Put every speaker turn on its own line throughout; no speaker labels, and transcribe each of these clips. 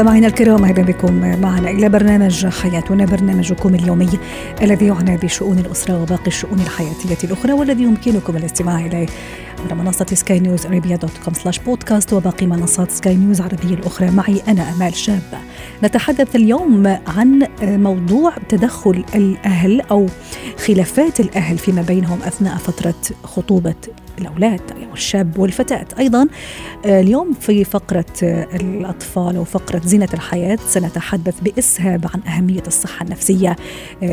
مستمعينا الكرام أهلا بكم معنا إلى برنامج حياتنا برنامجكم اليومي الذي يعنى بشؤون الأسرة وباقي الشؤون الحياتية الأخرى والذي يمكنكم الاستماع إليه على منصة Sky News Arabia dot com slash podcast وباقي منصات سكاي نيوز عربيه الأخرى. معي أنا أمال شاب. نتحدث اليوم عن موضوع تدخل الأهل أو خلافات الأهل فيما بينهم أثناء فترة خطوبة الأولاد أو الشاب والفتاة. أيضا اليوم في فقرة الأطفال أو فقرة زينة الحياة سنتحدث بإسهاب عن أهمية الصحة النفسية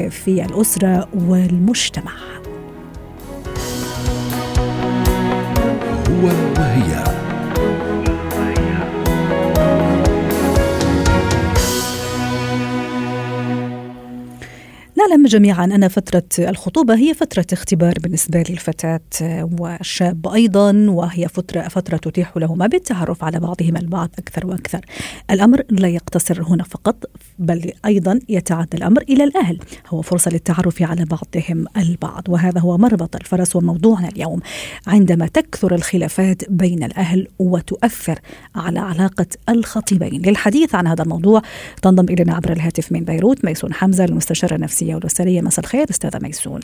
في الأسرة والمجتمع.
هو وهي.
نعلم جميعا أن فترة الخطوبة هي فترة اختبار بالنسبة للفتاة والشاب أيضا وهي فترة فترة تتيح لهما بالتعرف على بعضهما البعض أكثر وأكثر. الأمر لا يقتصر هنا فقط بل أيضا يتعدى الأمر إلى الأهل. هو فرصة للتعرف على بعضهم البعض وهذا هو مربط الفرس وموضوعنا اليوم. عندما تكثر الخلافات بين الأهل وتؤثر على علاقة الخطيبين. للحديث عن هذا الموضوع تنضم إلينا عبر الهاتف من بيروت ميسون حمزة المستشارة النفسية والأسرية مساء الخير أستاذة ميسون.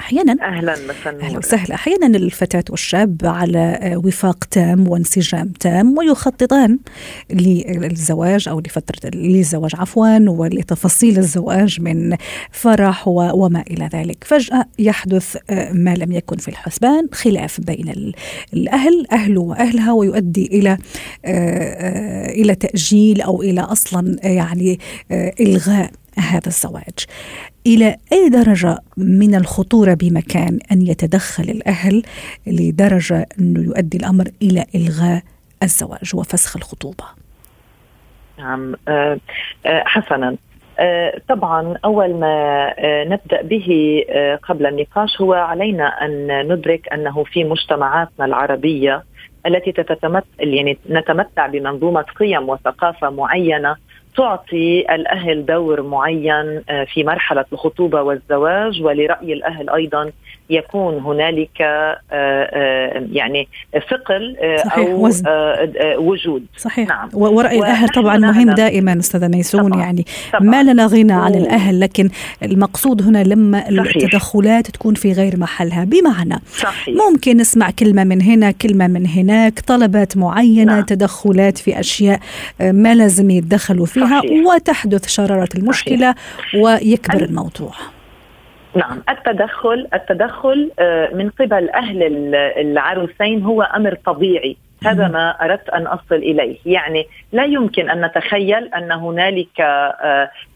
أحيانا
أهلا مساء
أهلا وسهلا. أحيانا الفتاة والشاب على وفاق تام وانسجام تام ويخططان للزواج أو لفتره للزواج عفوا ولتفاصيل الزواج من فرح وما إلى ذلك. فجأة يحدث ما لم يكن في الحسبان خلاف بين الأهل أهله وأهلها ويؤدي إلى إلى تأجيل أو إلى أصلا يعني إلغاء. هذا الزواج. إلى أي درجة من الخطورة بمكان أن يتدخل الأهل لدرجة أنه يؤدي الأمر إلى إلغاء الزواج وفسخ الخطوبة؟
نعم. أه حسنا. أه طبعا أول ما أه نبدأ به قبل النقاش هو علينا أن ندرك أنه في مجتمعاتنا العربية التي تتمت يعني نتمتع بمنظومة قيم وثقافة معينة تعطي الأهل دور معين في مرحلة الخطوبة والزواج ولرأي الأهل أيضا يكون هنالك يعني ثقل أو
وزن.
وجود
صحيح نعم. ورأي الأهل طبعا مهم دائما أستاذة ميسون
طبعاً.
يعني
طبعاً.
ما لنا غنى عن الأهل لكن المقصود هنا لما
صحيح.
التدخلات تكون في غير محلها بمعنى
صحيح.
ممكن نسمع كلمة من هنا كلمة من هناك طلبات معينة
نعم.
تدخلات في أشياء ما لازم يتدخلوا فيها
صحيح.
وتحدث شرارة المشكلة ويكبر الموضوع
نعم التدخل التدخل من قبل أهل العروسين هو أمر طبيعي. هذا ما أردت أن أصل إليه، يعني لا يمكن أن نتخيل أن هنالك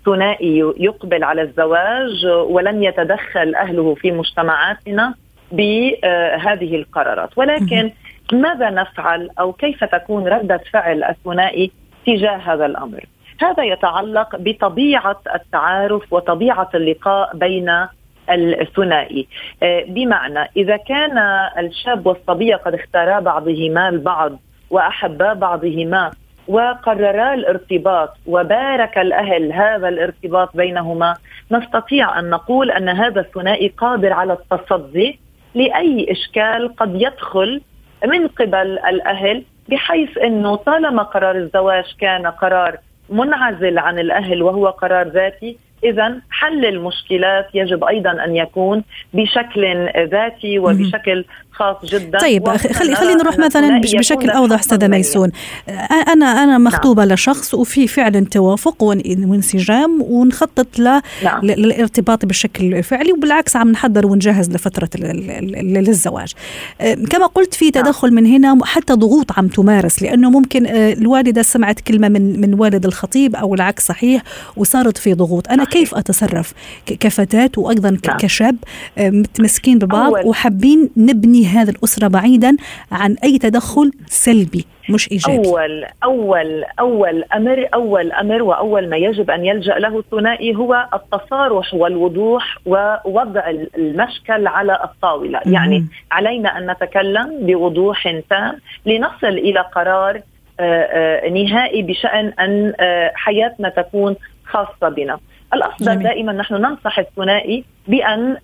ثنائي يقبل على الزواج ولن يتدخل أهله في مجتمعاتنا بهذه القرارات، ولكن ماذا نفعل أو كيف تكون ردة فعل الثنائي تجاه هذا الأمر؟ هذا يتعلق بطبيعة التعارف وطبيعة اللقاء بين الثنائي. بمعنى إذا كان الشاب والصبيه قد اختارا بعضهما البعض وأحبا بعضهما وقررا الارتباط وبارك الأهل هذا الارتباط بينهما نستطيع أن نقول أن هذا الثنائي قادر على التصدي لأي إشكال قد يدخل من قبل الأهل بحيث إنه طالما قرار الزواج كان قرار منعزل عن الأهل وهو قرار ذاتي اذا حل المشكلات يجب أيضا أن يكون بشكل ذاتي وبشكل خاص جدا
طيب خلي خلينا نروح مثلا بشكل أوضح أستاذة ميسون أنا أنا مخطوبة نعم. لشخص وفي فعلا توافق وانسجام ونخطط ل... نعم. للارتباط بشكل فعلي وبالعكس عم نحضر ونجهز لفترة للزواج كما قلت في تدخل من هنا حتى ضغوط عم تمارس لأنه ممكن الوالدة سمعت كلمة من من والد الخطيب أو العكس صحيح وصارت في ضغوط أنا كيف أتصرف كفتاه وأيضا نعم. كشاب متمسكين ببعض. وحابين نبني هذه الأسرة بعيدا عن أي تدخل سلبي مش إيجابي
أول أول أول أمر أول أمر وأول ما يجب أن يلجأ له الثنائي هو التصارح والوضوح ووضع المشكل على الطاولة مم. يعني علينا أن نتكلم بوضوح تام لنصل إلى قرار نهائي بشأن أن حياتنا تكون خاصة بنا. الأفضل. دائما نحن ننصح الثنائي بأن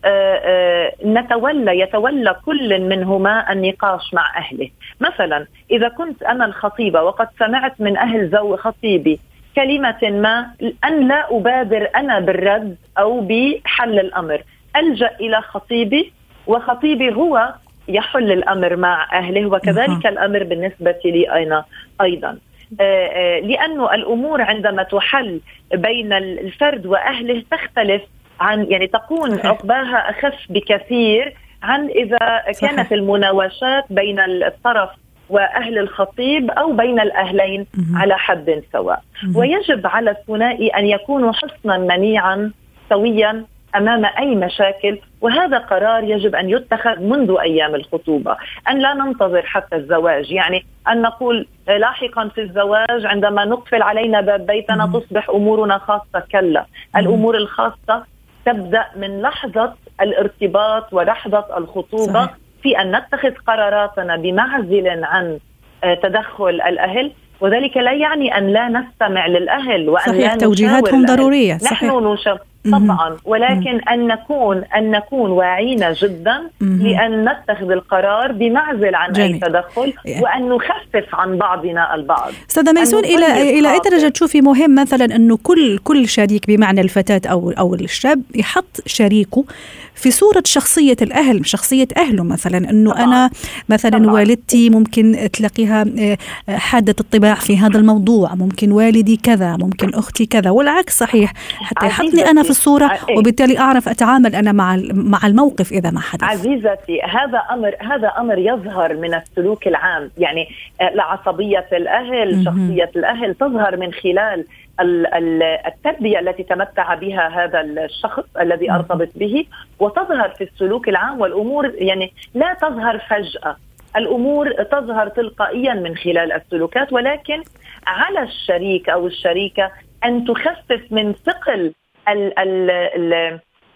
نتولى يتولى كل منهما النقاش مع أهله، مثلا إذا كنت أنا الخطيبة وقد سمعت من أهل زو خطيبي كلمة ما أن لا أبادر أنا بالرد أو بحل الأمر. ألجأ إلى خطيبي وخطيبي هو يحل الأمر مع أهله وكذلك الأمر بالنسبة لي أنا أيضا. آه، آه، لأن الأمور عندما تحل بين الفرد وأهله تختلف. عن يعني تكون عقباها أخف بكثير عن إذا كانت المناوشات بين الطرف وأهل الخطيب أو بين الأهلين على حد سواء. ويجب على الثنائي أن يكونوا حصنا منيعا سويا أمام أي مشاكل وهذا قرار يجب أن يتخذ منذ أيام الخطوبة، أن لا ننتظر حتى الزواج، يعني أن نقول لاحقا في الزواج عندما نقفل علينا باب بيتنا تصبح أمورنا خاصة، كلا، الأمور الخاصة تبدأ من لحظة الارتباط ولحظة الخطوبة صحيح. في أن نتخذ قراراتنا بمعزل عن آه، تدخل الأهل وذلك لا يعني أن لا نستمع للأهل وأن
صحيح لا توجيهاتهم ضرورية
صحيح. نحن نشاور طبعا. ولكن أن نكون أن نكون واعين جدا لأن نتخذ القرار بمعزل عن جميل. اي تدخل وأن نخفف عن بعضنا البعض.
أستاذة ميسون إلى إلى أي درجة تشوفي مهم مثلا أنه كل كل شريك بمعنى الفتاة أو أو الشاب يحط شريكه في صورة شخصية الأهل شخصية أهله مثلا أنه طبعا. أنا مثلا طبعا. والدتي ممكن تلاقيها آه، حادة الطباع في هذا الموضوع ممكن والدي كذا ممكن أختي كذا والعكس صحيح حتى يحطني أنا في الصورة إيه. وبالتالي أعرف أتعامل أنا مع مع الموقف إذا ما حدث
عزيزتي هذا أمر هذا أمر يظهر من السلوك العام يعني آه، لعصبية الأهل شخصية الأهل تظهر من خلال التربية التي تمتع بها هذا الشخص الذي أرتبط به وتظهر في السلوك العام والأمور يعني لا تظهر فجأة. الأمور تظهر تلقائيا من خلال السلوكات ولكن على الشريك أو الشريكة أن تخفف من ثقل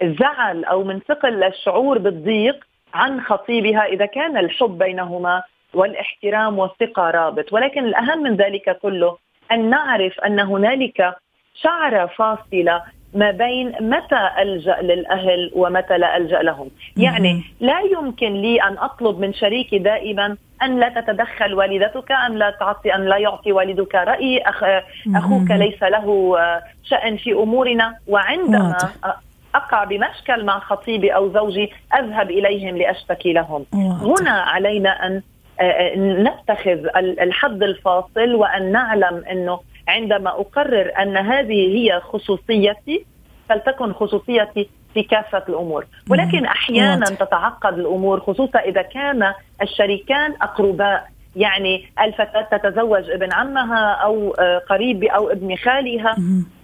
الزعل أو من ثقل الشعور بالضيق عن خطيبها إذا كان الحب بينهما والإحترام والثقة رابط. ولكن الأهم من ذلك كله أن نعرف أن هنالك شعره فاصله ما بين متى ألجأ للأهل ومتى لا ألجأ لهم، يعني لا يمكن لي أن أطلب من شريكي دائما أن لا تتدخل والدتك، أن لا تعطي أن لا يعطي والدك رأي، أخ أخوك ليس له شأن في أمورنا، وعندما أقع بمشكل مع خطيبي أو زوجي أذهب إليهم لأشتكي لهم. هنا علينا أن نتخذ الحد الفاصل وأن نعلم أنه عندما أقرر أن هذه هي خصوصيتي فلتكن خصوصيتي في كافة الأمور. ولكن أحيانا تتعقد الأمور خصوصا إذا كان الشريكان أقرباء. يعني الفتاة تتزوج ابن عمها أو آه، قريب أو ابن خالها.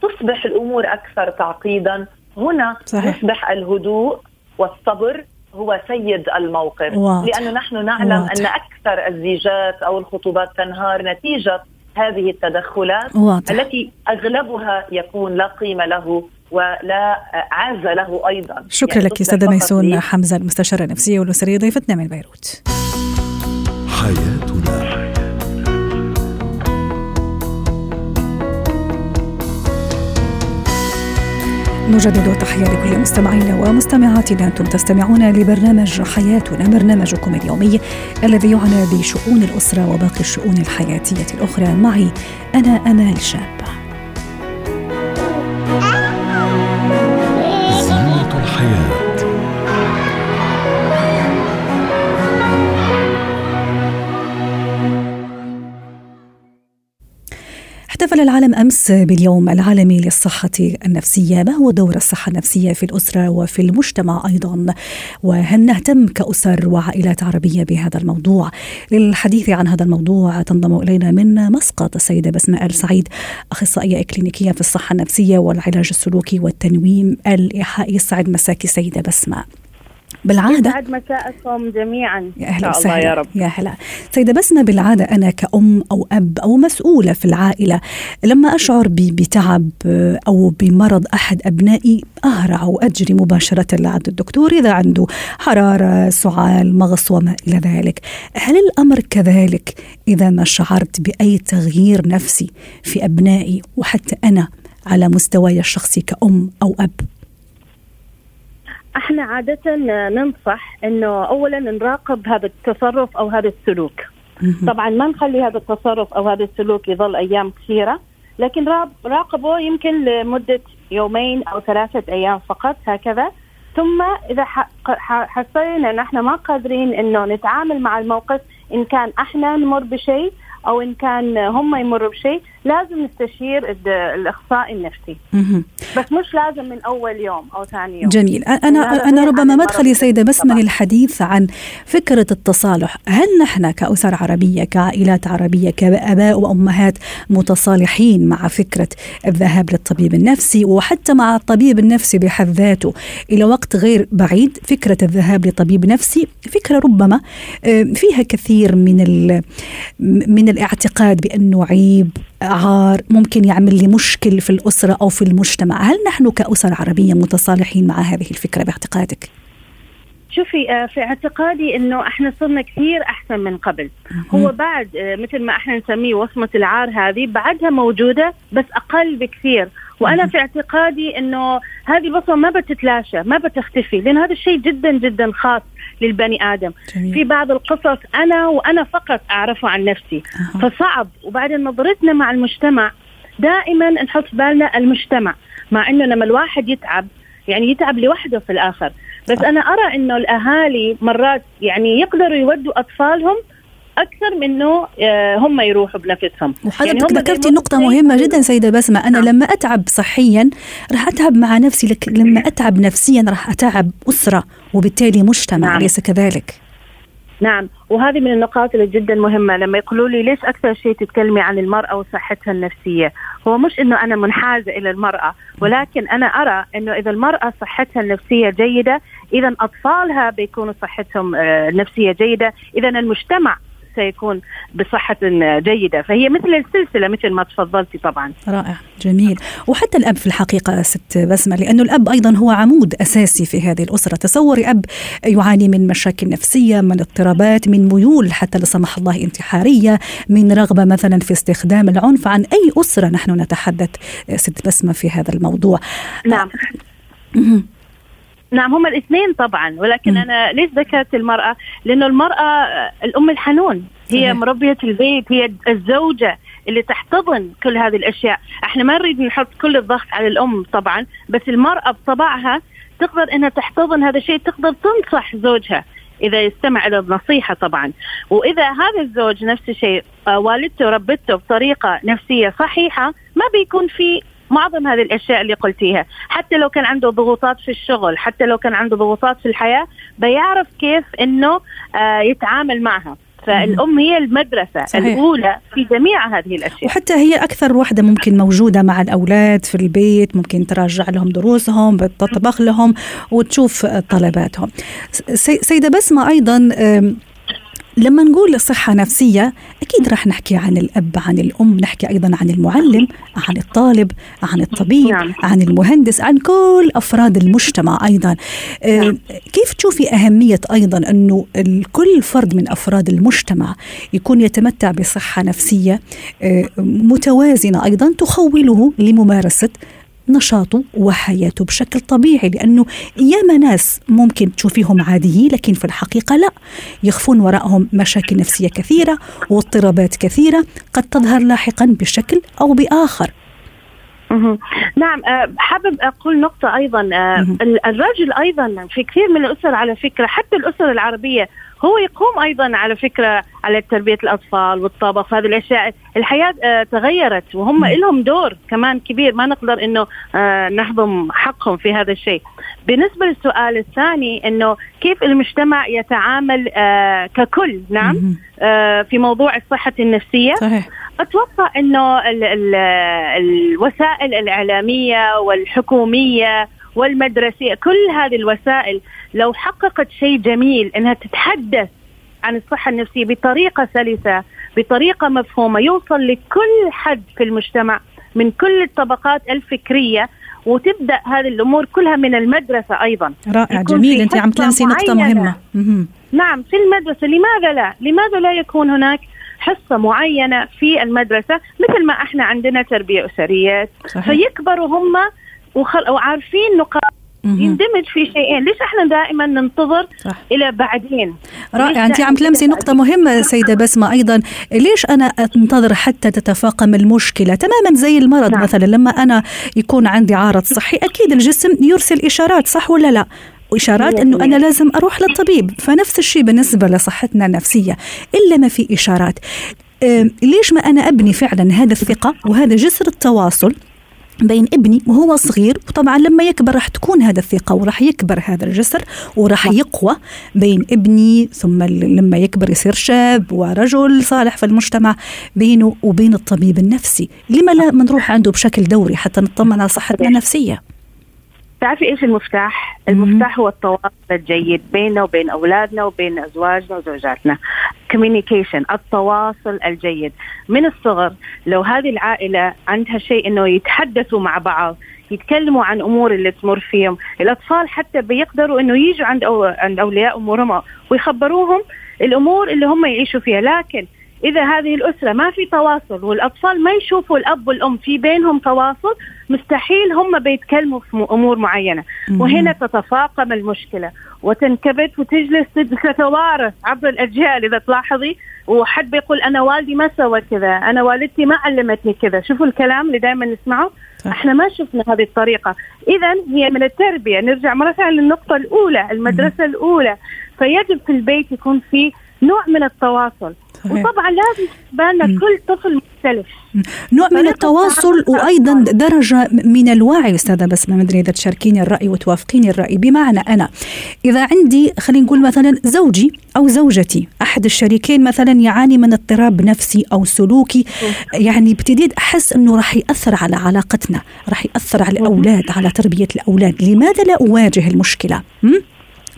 تصبح الأمور أكثر تعقيدا. هنا صحيح. يصبح الهدوء والصبر هو سيد الموقف واضح. لأنه نحن نعلم واضح. أن أكثر الزيجات أو الخطوبات تنهار نتيجة هذه التدخلات واضح. التي أغلبها يكون لا قيمة له ولا عاز له أيضا
شكرا يعني لك أستاذة ميسون حمزة المستشارة النفسية والأسرية ضيفتنا من بيروت نجدد تحية لكل مستمعينا ومستمعاتنا. أنتم تستمعون لبرنامج حياتنا برنامجكم اليومي الذي يعنى بشؤون الأسرة وباقي الشؤون الحياتية الأخرى. معي أنا أمال شاب. احتفل العالم أمس باليوم العالمي للصحة النفسية، ما هو دور الصحة النفسية في الأسرة وفي المجتمع أيضا؟ وهل نهتم كأسر وعائلات عربية بهذا الموضوع؟ للحديث عن هذا الموضوع تنضم إلينا من مسقط السيدة بسمه ال سعيد أخصائية اكلينيكيه في الصحة النفسية والعلاج السلوكي والتنويم الايحائي، سعد مساكي سيدة بسمه. بالعاده
يسعد مساءكم جميعا.
يا
أهلا
وسهلا
يا رب.
يا هلا. سيدة بسمة بالعادة أنا كأم أو أب أو مسؤولة في العائلة لما أشعر ب- بتعب أو بمرض أحد أبنائي أهرع وأجري مباشرة لعند الدكتور إذا عنده حرارة سعال مغص وما إلى ذلك. هل الأمر كذلك إذا ما شعرت بأي تغيير نفسي في أبنائي وحتى أنا على مستواي الشخصي كأم أو أب؟
إحنا عادة ننصح إنه اولا نراقب هذا التصرف أو هذا السلوك. طبعا ما نخلي هذا التصرف أو هذا السلوك يظل أيام كثيرة لكن راقبه يمكن لمدة يومين أو ثلاثة أيام فقط هكذا ثم إذا حسينا إن إحنا ما قادرين إنه نتعامل مع الموقف إن كان إحنا نمر بشيء أو إن كان هم يمروا بشيء لازم نستشير الأخصائي النفسي. بس مش لازم من أول يوم أو ثاني يوم.
جميل. أنا
أنا
ربما مدخلي سيدة بسمه. للحديث عن فكرة التصالح. هل نحن كأسر عربية كعائلات عربية كآباء وأمهات متصالحين مع فكرة الذهاب للطبيب النفسي وحتى مع الطبيب النفسي بحد ذاته إلى وقت غير بعيد؟ فكرة الذهاب لطبيب نفسي فكرة ربما آه، فيها كثير من من الاعتقاد بأنه عيب عار ممكن يعمل لي مشكل في الأسرة أو في المجتمع. هل نحن كأسر عربية متصالحين مع هذه الفكرة باعتقادك؟
شوفي آه، في اعتقادي إنه إحنا صرنا كثير أحسن من قبل. هو بعد آه، مثل ما إحنا نسميه وصمة العار هذه بعدها موجودة بس أقل بكثير. وأنا في اعتقادي إنه هذه البصمة ما بتتلاشى ما بتختفي لأن هذا الشيء جدا جدا خاص. للبني آدم
جميل.
في بعض القصص أنا وأنا فقط أعرفه عن نفسي
أها.
فصعب وبعدين نظرتنا مع المجتمع دائما نحط في بالنا المجتمع مع إنه لما الواحد يتعب يعني يتعب لوحده في الآخر بس
صح.
أنا أرى إنه الأهالي مرات يعني يقدروا يودوا أطفالهم أكثر من إنه آه، هم يروحوا بنفسهم.
وحضرتك
يعني
ذكرتي مهمة
لك-
جدا سيدة بسمة. أنا
نعم.
لما أتعب صحيا راح أتعب مع نفسي لكن لما أتعب نفسيا راح أتعب أسرة وبالتالي مجتمع
نعم.
أليس كذلك؟
نعم. وهذه من النقاط اللي جدا مهمة. لما يقولوا لي ليش أكثر شيء تتكلمي عن المرأة وصحتها النفسية؟ هو مش أنه أنا منحازة إلى المرأة ولكن أنا أرى أنه إذا المرأة صحتها النفسية جيدة إذا أطفالها بيكونوا صحتهم آه، النفسية جيدة. إذا المجتمع سيكون بصحة جيدة. فهي مثل السلسلة مثل ما تفضلتي طبعا.
رائع جميل. وحتى الأب في الحقيقة ست بسمة لأنه الأب أيضا هو عمود أساسي في هذه الأسرة. تصوري أب يعاني من مشاكل نفسية من اضطرابات من ميول حتى لا سمح الله انتحارية من رغبة مثلا في استخدام العنف. عن أي أسرة نحن نتحدث ست بسمة في هذا الموضوع؟
نعم. نعم هم الاثنين طبعا ولكن. أنا ليش ذكرت المرأة؟ لأنه المرأة الأم الحنون هي. مربية البيت هي الزوجة اللي تحتضن كل هذه الأشياء، إحنا ما نريد نحط كل الضغط على الأم طبعا، بس المرأة بطبعها تقدر إنها تحتضن هذا الشيء، تقدر تنصح زوجها إذا يستمع إلى النصيحة طبعا، وإذا هذا الزوج نفس الشيء آه، والدته ربته بطريقة نفسية صحيحة ما بيكون في معظم هذه الأشياء اللي قلتيها. حتى لو كان عنده ضغوطات في الشغل حتى لو كان عنده ضغوطات في الحياة بيعرف كيف إنه آه يتعامل معها. فالأم هي المدرسة
صحيح.
الأولى في جميع هذه الأشياء.
وحتى هي أكثر وحدة ممكن موجودة مع الأولاد في البيت ممكن تراجع لهم دروسهم بتطبخ لهم وتشوف طلباتهم. سي- سيدة بسمة أيضا أم، لما نقول صحة نفسية أكيد راح نحكي عن الأب عن الأم نحكي أيضا عن المعلم عن الطالب عن الطبيب
نعم.
عن المهندس عن كل أفراد المجتمع أيضا أم، كيف تشوفي أهمية أيضا أنه كل فرد من أفراد المجتمع يكون يتمتع بصحة نفسية أه، متوازنة أيضا تخوله لممارسة نشاطه وحياته بشكل طبيعي لأنه ياما ناس ممكن تشوفيهم عاديين لكن في الحقيقة لا. يخفون وراءهم مشاكل نفسية كثيرة واضطرابات كثيرة قد تظهر لاحقا بشكل أو بآخر.
نعم آه، حابب أقول نقطة أيضا. آه، الرجل أيضا في كثير من الأسر على فكرة حتى الأسر العربية هو يقوم أيضا على فكرة على تربية الأطفال والطبخ هذه الأشياء. الحياة آه، تغيرت وهم. لهم دور كمان كبير. ما نقدر إنه آه، نهضم حقهم في هذا الشيء. بالنسبة للسؤال الثاني إنه كيف المجتمع يتعامل آه، ككل؟ نعم. آه، في موضوع الصحة النفسية.
صحيح.
أتوقع إنه ال ال الوسائل الإعلامية والحكومية والمدرسية كل هذه الوسائل لو حققت شيء جميل إنها تتحدث عن الصحة النفسية بطريقة سلسة بطريقة مفهومة يوصل لكل حد في المجتمع من كل الطبقات الفكرية وتبدأ هذه الأمور كلها من المدرسة أيضا.
رائع جميل. أنت عم تلمسي نقطة مهمة.
نعم في المدرسة لماذا لا؟ لماذا لا يكون هناك حصة معينة في المدرسة؟ مثل ما إحنا عندنا تربية أسرية صحيح. فيكبروا هم وخل... وعارفين نقاط يندمج في شيئين. ليش إحنا دائما ننتظر صح. إلى بعدين؟
رائع. انت عم تلمسي نقطة مهمة سيدة بسمة أيضا. ليش أنا أنتظر حتى تتفاقم المشكلة؟ تماما زي المرض نعم. مثلا. لما أنا يكون عندي عارض صحي أكيد الجسم يرسل إشارات صح ولا لا؟ وإشارات أنه أنا لازم أروح للطبيب. فنفس الشيء بالنسبة لصحتنا النفسية. إلا ما في إشارات. ليش ما أنا أبني فعلا هذا الثقة وهذا جسر التواصل؟ بين ابني وهو صغير. وطبعا لما يكبر راح تكون هذا الثقة وراح يكبر هذا الجسر وراح يقوى بين ابني ثم لما يكبر يصير شاب ورجل صالح في المجتمع بينه وبين الطبيب النفسي. لما لا نروح عنده بشكل دوري حتى نطمن على صحتنا النفسية.
تعرفي إيش المفتاح؟ المفتاح هو التواصل الجيد بيننا وبين أولادنا وبين أزواجنا وزوجاتنا. كوميونيكيشن التواصل الجيد من الصغر لو هذه العائلة عندها شيء إنه يتحدثوا مع بعض يتكلموا عن أمور اللي تمر فيهم، الأطفال حتى بيقدروا إنه يجوا عند أو عند أولياء أمورهم ويخبروهم الأمور اللي هم يعيشوا فيها، لكن إذا هذه الأسرة ما في تواصل والأطفال ما يشوفوا الأب والأم في بينهم تواصل مستحيل هم بيتكلموا في أمور معينة. وهنا تتفاقم المشكلة وتنكبت وتجلس تتوارث عبر الأجيال إذا تلاحظي. وحد بيقول أنا والدي ما سوى كذا أنا والدتي ما علمتني كذا. شوفوا الكلام اللي دائما نسمعه. إحنا ما شفنا هذه الطريقة. اذا هي من التربية. نرجع مرة ثانية للنقطة الأولى المدرسة الأولى. فيجب في البيت يكون في نوع من التواصل. صحيح. وطبعا لازم بالنا كل طفل مختلف.
نوع من التواصل وأيضا درجة من الوعي. أستاذة بس ما ادري إذا تشاركيني الرأي وتوافقيني الرأي. بمعنى أنا إذا عندي خلينا نقول مثلا زوجي أو زوجتي أحد الشريكين مثلا يعاني من اضطراب نفسي أو سلوكي يعني ابتديت أحس إنه راح يأثر على علاقتنا راح يأثر على الأولاد على تربية الأولاد. لماذا لا أواجه المشكلة؟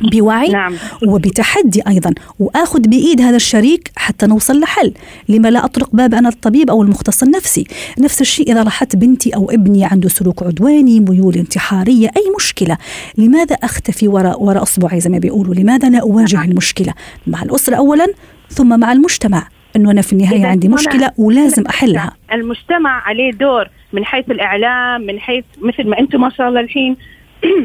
بوعي نعم. وبتحدي أيضا وآخذ بإيد هذا الشريك حتى نوصل لحل. لما لا أطرق باب أنا الطبيب أو المختص النفسي. نفس الشيء إذا لاحظت بنتي أو ابني عنده سلوك عدواني ميول انتحارية أي مشكلة. لماذا أختفي وراء وراء أصبعي زي ما بيقولوا؟ لماذا لا أواجه نعم. المشكلة؟ مع الأسرة اولا ثم مع المجتمع. أنه أنا في النهاية عندي مشكلة ولازم أحلها.
المجتمع عليه دور من حيث الإعلام من حيث مثل ما أنتم ما شاء الله الحين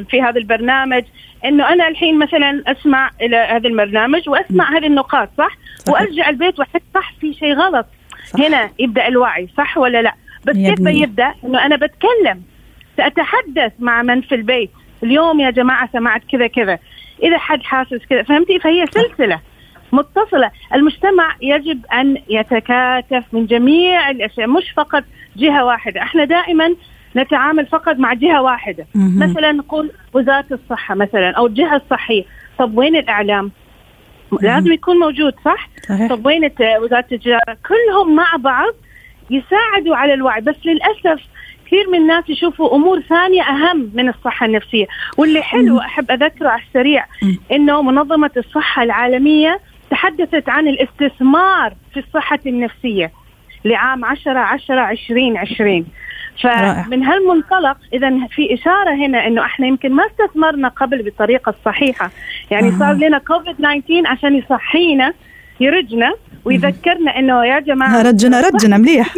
في هذا البرنامج إنه أنا الحين مثلا أسمع إلى هذا البرنامج وأسمع هذه النقاط صح, صح. وأرجع البيت وأحس صح في شيء غلط. صح. هنا يبدأ الوعي صح ولا لا؟ بس كيف يبدأ؟ إنه أنا بتكلم سأتحدث مع من في البيت. اليوم يا جماعة سمعت كذا كذا. إذا حد حاسس كذا فهمتي؟ فهي سلسلة متصلة. المجتمع يجب أن يتكاتف من جميع الأشياء مش فقط جهة واحدة. إحنا دائما نتعامل فقط مع جهة واحدة. مثلا نقول وزارة الصحة مثلا أو الجهة الصحية. طب وين الإعلام؟ لازم يكون موجود صح؟ صحيح. طب وين وزارة التجارة؟ كلهم مع بعض يساعدوا على الوعي. بس للأسف كثير من الناس يشوفوا أمور ثانية أهم من الصحة النفسية. واللي حلو أحب أذكره على السريع إنه منظمة الصحة العالمية تحدثت عن الاستثمار في الصحة النفسية لعام 10 10 20 20 فمن هالمنطلق إذا في إشارة هنا إنه إحنا يمكن ما استثمرنا قبل بالطريقة الصحيحه يعني صار لنا كوفيد 19 عشان يصحينا يرجنا ويذكرنا إنه يا جماعة
رجنا رجنا مليح.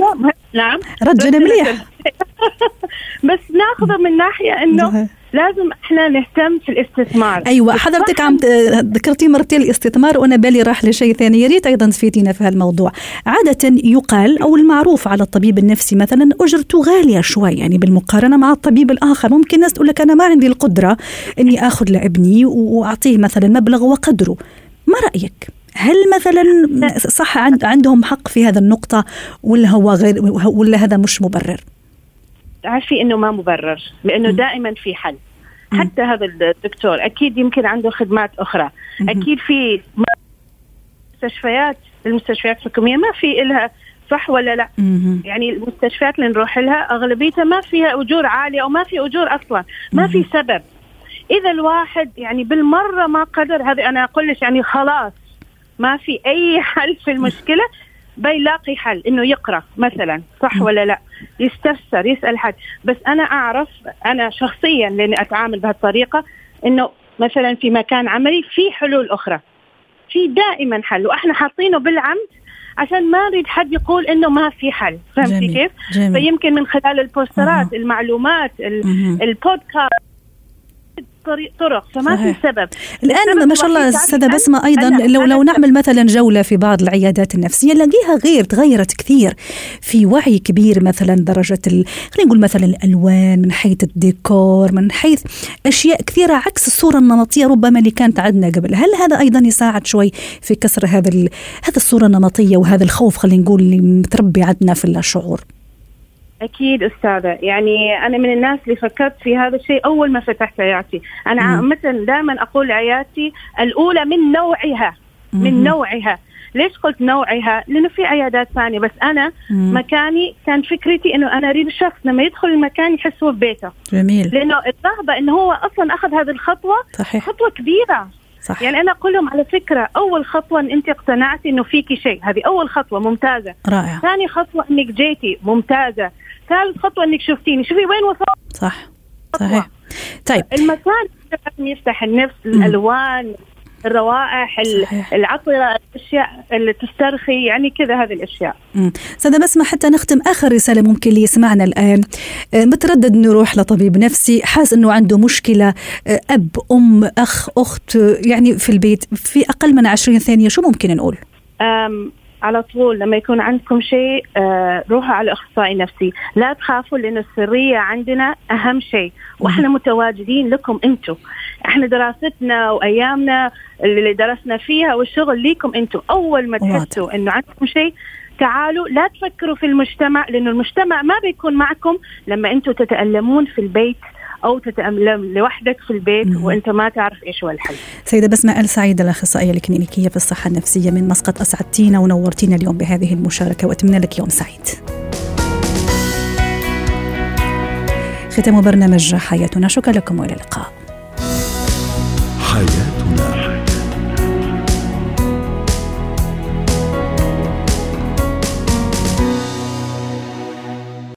نعم.
رجنا مليح.
بس ناخذه من ناحية إنه لازم إحنا نهتم في الاستثمار.
أيوه حضرتك عم ذكرتي مرتين الاستثمار وأنا بالي راح لشيء ثاني. يا ريت أيضا تفيدينا في هالموضوع. عادة يقال أو المعروف على الطبيب النفسي مثلا أجرته غالية شوي يعني بالمقارنة مع الطبيب الآخر. ممكن الناس تقول لك أنا ما عندي القدرة إني آخذ لابني وأعطيه مثلا مبلغ وقدره. ما رأيك؟ هل مثلا صح عندهم حق في هذا النقطة ولا هو غير ولا هذا مش مبرر؟
تعرفي إنه ما مبرر لأنه دائما في حل. حتى هذا الدكتور أكيد يمكن عنده خدمات أخرى. أكيد في مستشفيات المستشفيات الحكومية ما في لها صح ولا لا. يعني المستشفيات اللي نروح لها أغلبيتها ما فيها أجور عالية أو ما في أجور أصلا. ما في سبب. إذا الواحد يعني بالمرة ما قدر هذه أنا أقول لك يعني خلاص. ما في أي حل في المشكلة. بيلاقي حل إنه يقرأ مثلا صح ولا لا يستفسر يسأل حد بس أنا أعرف أنا شخصيا لأني أتعامل بهالطريقة إنه مثلا في مكان عملي في حلول أخرى في دائما حل وإحنا حاطينه بالعمد عشان ما نريد حد يقول إنه ما في حل فهمتي. كيف؟
جميل.
فيمكن من خلال البوسترات
أها.
المعلومات ال-
مهم.
البودكاست طرق فما
صحيح.
في سبب.
الآن ما شاء الله استاذه بسمة أيضا
أنا-
لو لو
أنا-
نعمل مثلا جولة في بعض العيادات النفسية نلاقيها غير تغيرت كثير في وعي كبير مثلا درجة ال... خلينا نقول مثلا الألوان من حيث الديكور من حيث أشياء كثيرة عكس الصورة النمطية ربما اللي كانت عندنا قبل. هل هذا أيضا يساعد شوي في كسر هذا ال... هذا الصورة النمطية وهذا الخوف خلينا نقول اللي متربي عندنا في الشعور؟
أكيد أستاذة. يعني أنا من الناس اللي فكرت في هذا الشيء أول ما فتحت عيادتي. أنا
مم.
عامه دائما أقول عيادتي الأولى من نوعها. من نوعها. ليش قلت نوعها؟ لأنه في عيادات ثانية بس أنا
مم.
مكاني كان فكرتي إنه أنا أريد الشخص لما يدخل المكان يحس هو ببيته
جميل.
لأنه الرغبة إنه هو أصلا أخذ هذه الخطوة
صحيح.
خطوة كبيرة.
صح
يعني أنا أقول لهم على فكرة أول خطوة إن أنت اقتنعتي إنه فيكي شيء. هذه أول خطوة ممتازة.
رائع.
ثاني خطوة إنك جيتي ممتازة. ثالث خطوة إنك شفتيني. شوفي وين وصلت.
صح. صحيح. طيب.
المكان لازم يفتح النفس الألوان الروائح
صحيح.
العطره الأشياء اللي تسترخي يعني كذا هذه الأشياء.
مم. استاذة بسمة حتى نختم آخر رسالة ممكن اللي يسمعنا الآن. آه، متردد إنه يروح لطبيب نفسي حاس إنه عنده مشكلة. آه، أب أم أخ أخت آه، يعني في البيت في أقل من 20 ثانية شو ممكن نقول؟
على طول لما يكون عندكم شيء آه روحوا على أخصائي نفسي. لا تخافوا لأن السرية عندنا أهم شيء. وإحنا متواجدين لكم أنتم. إحنا دراستنا وأيامنا اللي درسنا فيها والشغل ليكم أنتم. أول ما. تحسوا إنه عندكم شيء تعالوا لا تفكروا في المجتمع لأنه المجتمع ما بيكون معكم لما أنتم تتألمون في البيت. أو تتالم لوحدك في البيت
مم.
وأنت ما تعرف إيش هو الحل.
سيدة بسمة آل سعيد الأخصائية الكلينيكية في الصحة النفسية من مسقط أسعدتينا ونورتينا اليوم بهذه المشاركة وأتمنى لك يوم سعيد. ختام برنامج حياتنا شكرا لكم وإلى اللقاء.
حياتنا.